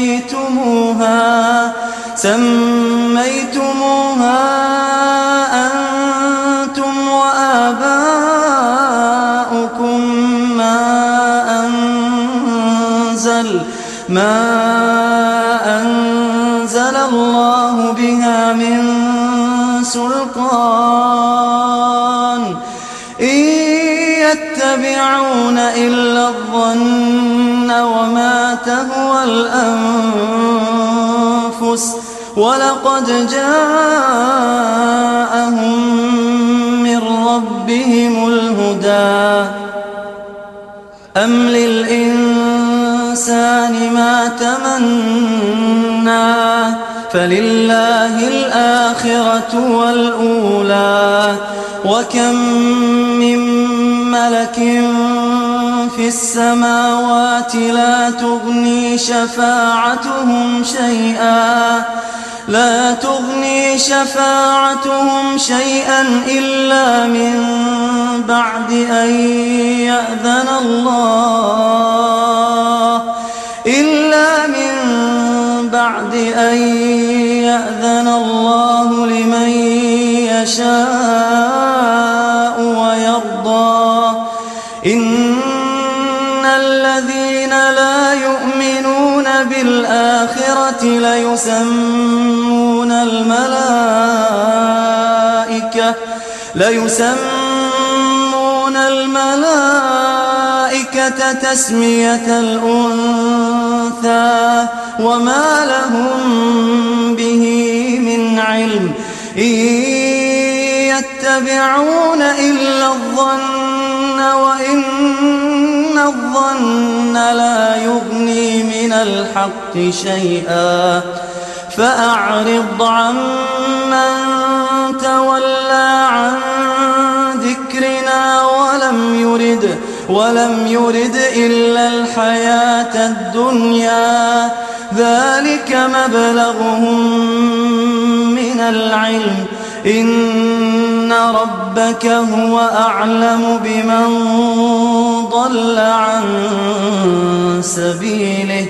سميتموها سميتموها أنتم وآباؤكم ما أنزل ما أنزل الله بها من سلطان. إن يتبعون إلا الظن وما تهوى الأنفس ولقد جاءهم من ربهم الهدى. أم للإنسان ما تمنى؟ فلله الآخرة والأولى. وكم من ملك في السماوات لا تغني شفاعتهم شيئا لا تغني شفاعتهم شيئا إلا من بعد أن يأذن الله إلا من بعد أن يأذن الله لمن يشاء ويرضى. إن الذين لا يؤمنون بالآخرة ليسمون الملائكة ليسمون الملائكة تسمية الأنثى وما لهم به من علم. إن يتبعون إلا الظن وإن الظن لا يغني من الحق شيئا. فأعرض عمن تولى عن ذكرنا ولم يرد ولم يرد إلا الحياة الدنيا. ذلك مبلغهم من العلم. إن ربك هو أعلم بمن ضل عن سبيله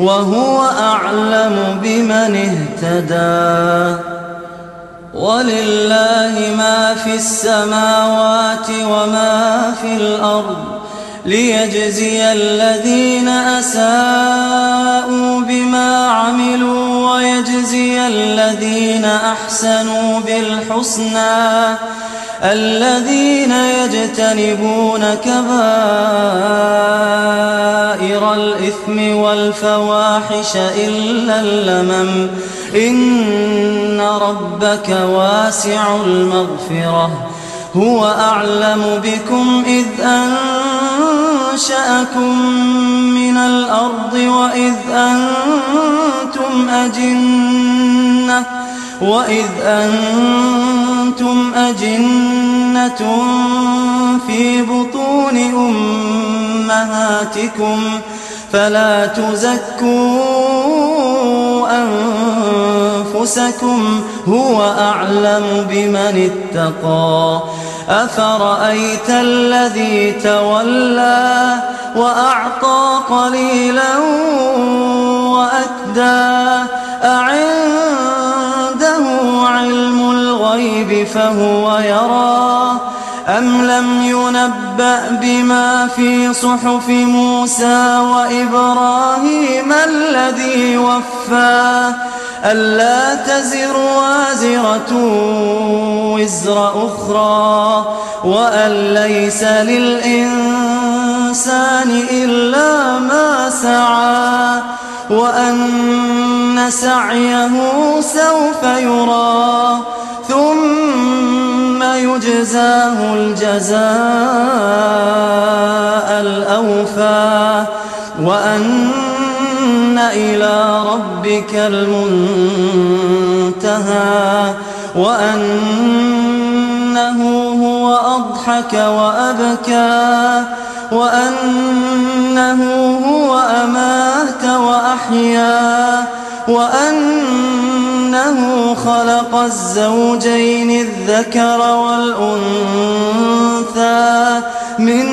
وهو أعلم بمن اهتدى ولله ما في السماوات وما في الأرض ليجزي الذين أساءوا بما الذين أحسنوا بالحسنى الذين يجتنبون كبائر الإثم والفواحش إلا اللمم. إن ربك واسع المغفرة هو أعلم بكم إذ أنشأكم من الأرض وإذ أنتم أجنة. وإذ أنتم أجنة في بطون أمهاتكم فلا تزكوا أنفسكم هو أعلم بمن اتقى أفرأيت الذي تولى وأعطى قليلا وأكدى أعنده علم الغيب فهو يرى أم لم ينبأ بما في صحف موسى وإبراهيم الذي وفى ألا تزر وازرة وزر أخرى وأن ليس للإنسان إلا ما سعى وأن سعيه سوف يرى ثم يجزاه الجزاء الأوفى. وأن إلى ربك المنتهى. وأنه هو أضحك وأبكى. وأنه وأحيا وأنه خلق الزوجين الذكر والأنثى من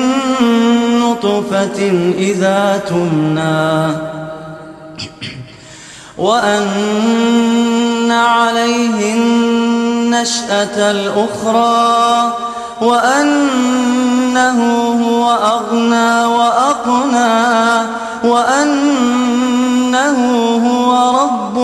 نطفة إذا تمنى. وأن عليه النشأة الأخرى وأنه هو أغنى وأقنى رب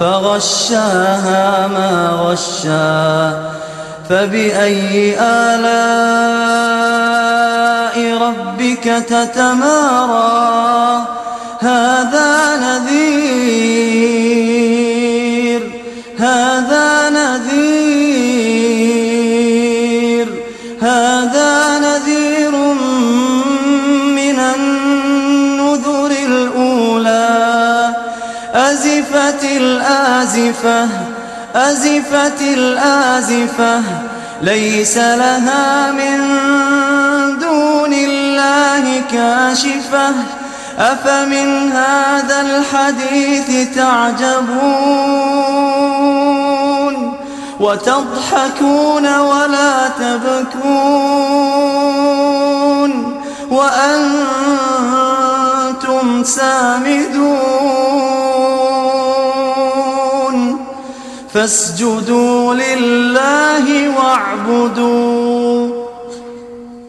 فغشاها ما غشا فبأي آلاء ربك تتمارى؟ هذا نذير أزفت الآزفة أزفت الآزفة ليس لها من دون الله كاشفة. أفمن هذا الحديث تعجبون؟ وتضحكون ولا تبكون؟ وأنتم سامدون؟ فاسجدوا لله واعبدون